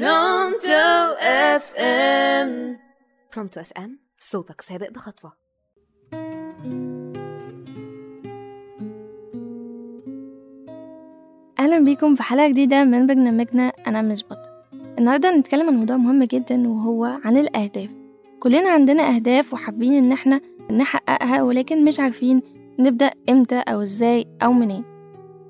Pronto FM. Pronto FM صوتك سابق بخطوة. أهلا بيكم في حلقة جديدة من برنامجنا أنا مش بطل. النهاردة هنتكلم عن موضوع مهم جدا وهو عن الأهداف. كلنا عندنا أهداف وحابين إن إحنا نحققها ولكن مش عارفين نبدأ إمتى أو إزاي أو منين.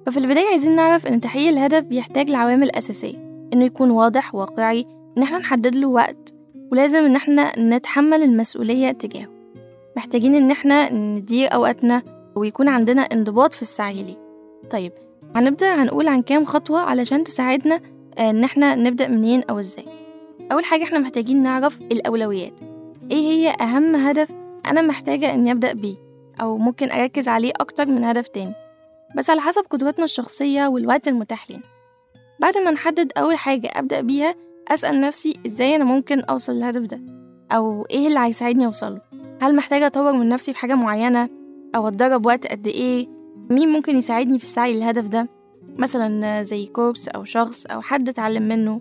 ففي البداية عايزين نعرف إن تحقيق الهدف بيحتاج لعوامل أساسية إنه يكون واضح واقعي إن إحنا نحدد له وقت ولازم إن إحنا نتحمل المسؤولية تجاهه. محتاجين إن إحنا ندير أوقاتنا ويكون عندنا انضباط في السعي ليه. طيب هنبدأ هنقول عن كام خطوة علشان تساعدنا آه، إن إحنا نبدأ منين أو إزاي. أول حاجة إحنا محتاجين نعرف الأولويات. إيه هي أهم هدف أنا محتاجة إني أبدأ بيه أو ممكن أركز عليه أكتر من هدف تاني؟ بس على حسب قدراتنا الشخصية والوقت المتاح لنا بعد ما نحدد أول حاجة أبدأ بيها أسأل نفسي إزاي أنا ممكن أوصل للهدف ده؟ أو إيه اللي هيساعدني أوصله؟ هل محتاجة أطور من نفسي في حاجة معينة؟ أو أتدرب وقت قد إيه؟ مين ممكن يساعدني في السعي للهدف ده؟ مثلا زي كورس أو شخص أو حد أتعلم منه.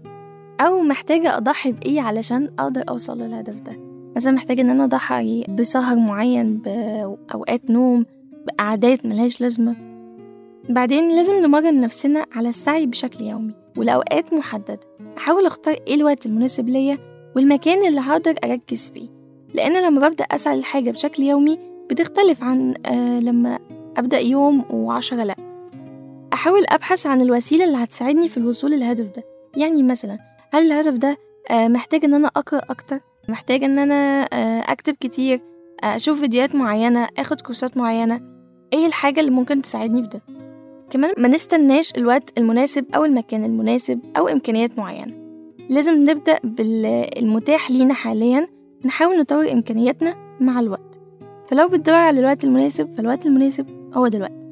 أو محتاجة أضحي بإيه علشان أقدر أوصل للهدف ده؟ مثلا محتاجة إن أنا أضحي بسهر معين بأوقات نوم بقعدات ملهاش لازمة. بعدين لازم نمرن نفسنا على السعي بشكل يومي ولأوقات محددة. أحاول أختار إيه الوقت المناسب ليا والمكان اللي هقدر أركز فيه لأن لما ببدأ أسعى لحاجة بشكل يومي بتختلف عن آه لما أبدأ يوم وعشرة لأ. أحاول أبحث عن الوسيلة اللي هتساعدني في الوصول للهدف ده. يعني مثلا هل الهدف ده آه محتاج إن أنا أقرأ أكتر؟ محتاج إن أنا آه أكتب كتير؟ آه أشوف فيديوهات معينة؟ أخد كورسات معينة؟ إيه الحاجة اللي ممكن تساعدني في ده؟ كمان ما نستناش الوقت المناسب أو المكان المناسب أو إمكانيات معينة. لازم نبدأ بالمتاح لينا حاليا نحاول نطور إمكانياتنا مع الوقت. فلو بتدور على الوقت المناسب فالوقت المناسب هو دلوقتي.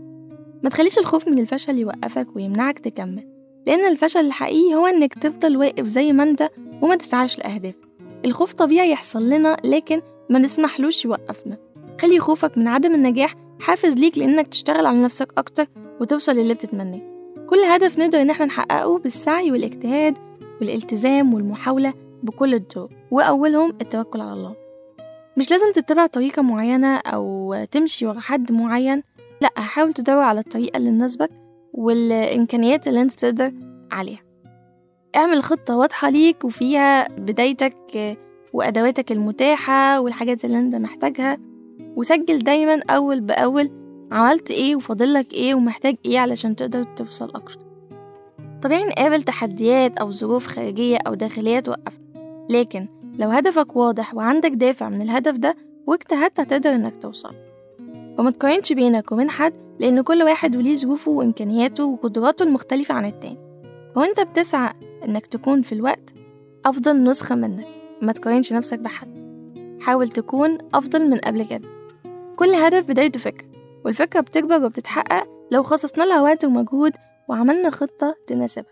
ما تخليش الخوف من الفشل يوقفك ويمنعك تكمل لأن الفشل الحقيقي هو إنك تفضل واقف زي ما أنت وما تسعاش لأهدافك. الخوف طبيعي يحصل لنا لكن ما نسمحلوش يوقفنا. خلي خوفك من عدم النجاح حافز ليك لإنك تشتغل على نفسك أكتر وتوصل للي بتتمناه كل هدف نقدر إن إحنا نحققه بالسعي والاجتهاد والالتزام والمحاولة بكل الطرق وأولهم التوكل على الله. مش لازم تتبع طريقة معينة أو تمشي ورا حد معين لأ حاول تدور على الطريقة اللي تناسبك والإمكانيات اللي أنت تقدر عليها. اعمل خطة واضحة ليك وفيها بدايتك وأدواتك المتاحة والحاجات اللي أنت محتاجها وسجل دايما أول بأول عملت إيه وفاضلك إيه ومحتاج إيه علشان تقدر توصل أكتر. طبيعي نقابل تحديات أو ظروف خارجية أو داخلية توقفنا لكن لو هدفك واضح وعندك دافع من الهدف ده واجتهدت هتقدر إنك توصل. وما تقارنش بينك وبين حد لأن كل واحد وليه ظروفه وإمكانياته وقدراته المختلفة عن التاني. وانت بتسعى إنك تكون في الوقت أفضل نسخة منك. ما تقارنش نفسك بحد. حاول تكون أفضل من قبل كده. كل هدف بدايته فكرة. والفكرة بتكبر وبتتحقق لو خصصنا لها وقت ومجهود وعملنا خطة تناسبها.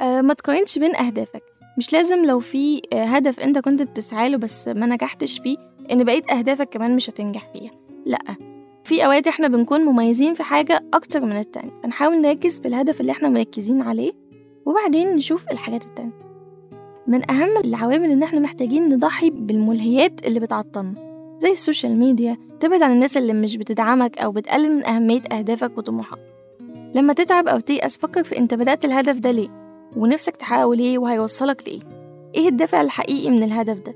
أه ما تقارنش بين أهدافك. مش لازم لو في آه، هدف أنت كنت بتسعى له بس ما نجحتش فيه إن بقية أهدافك كمان مش هتنجح فيها. لأ في أوقات إحنا بنكون مميزين في حاجة أكتر من التانية. فنحاول نركز في الهدف اللي إحنا مركزين عليه وبعدين نشوف الحاجات التانية. من أهم العوامل إن إحنا محتاجين نضحي بالملهيات اللي بتعطلنا زي السوشيال ميديا تبعد عن الناس اللي مش بتدعمك أو بتقلل من أهمية أهدافك وطموحاتك لما تتعب أو تيأس فكر في أنت بدأت الهدف ده ليه ونفسك تحققه ليه وهيوصلك لإيه. إيه الدافع الحقيقي من الهدف ده؟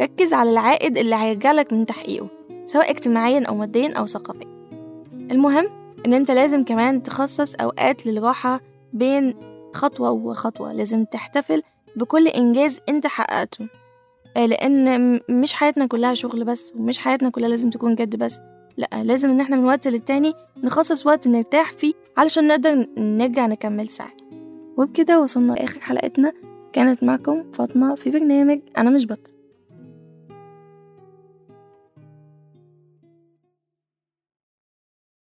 ركز على العائد اللي هيرجعلك من تحقيقه سواء اجتماعيا أو ماديا أو ثقافيا. المهم إن أنت لازم كمان تخصص أوقات للراحة بين خطوة وخطوة لازم تحتفل بكل إنجاز أنت حققته. آه، لأن م- مش حياتنا كلها شغل بس ومش حياتنا كلها لازم تكون جد بس. لأ لازم إن إحنا من وقت للتاني نخصص وقت نرتاح فيه علشان نقدر نرجع نكمل سعي. وبكده وصلنا لآخر حلقتنا. كانت معكم فاطمة في برنامج أنا مش بطل.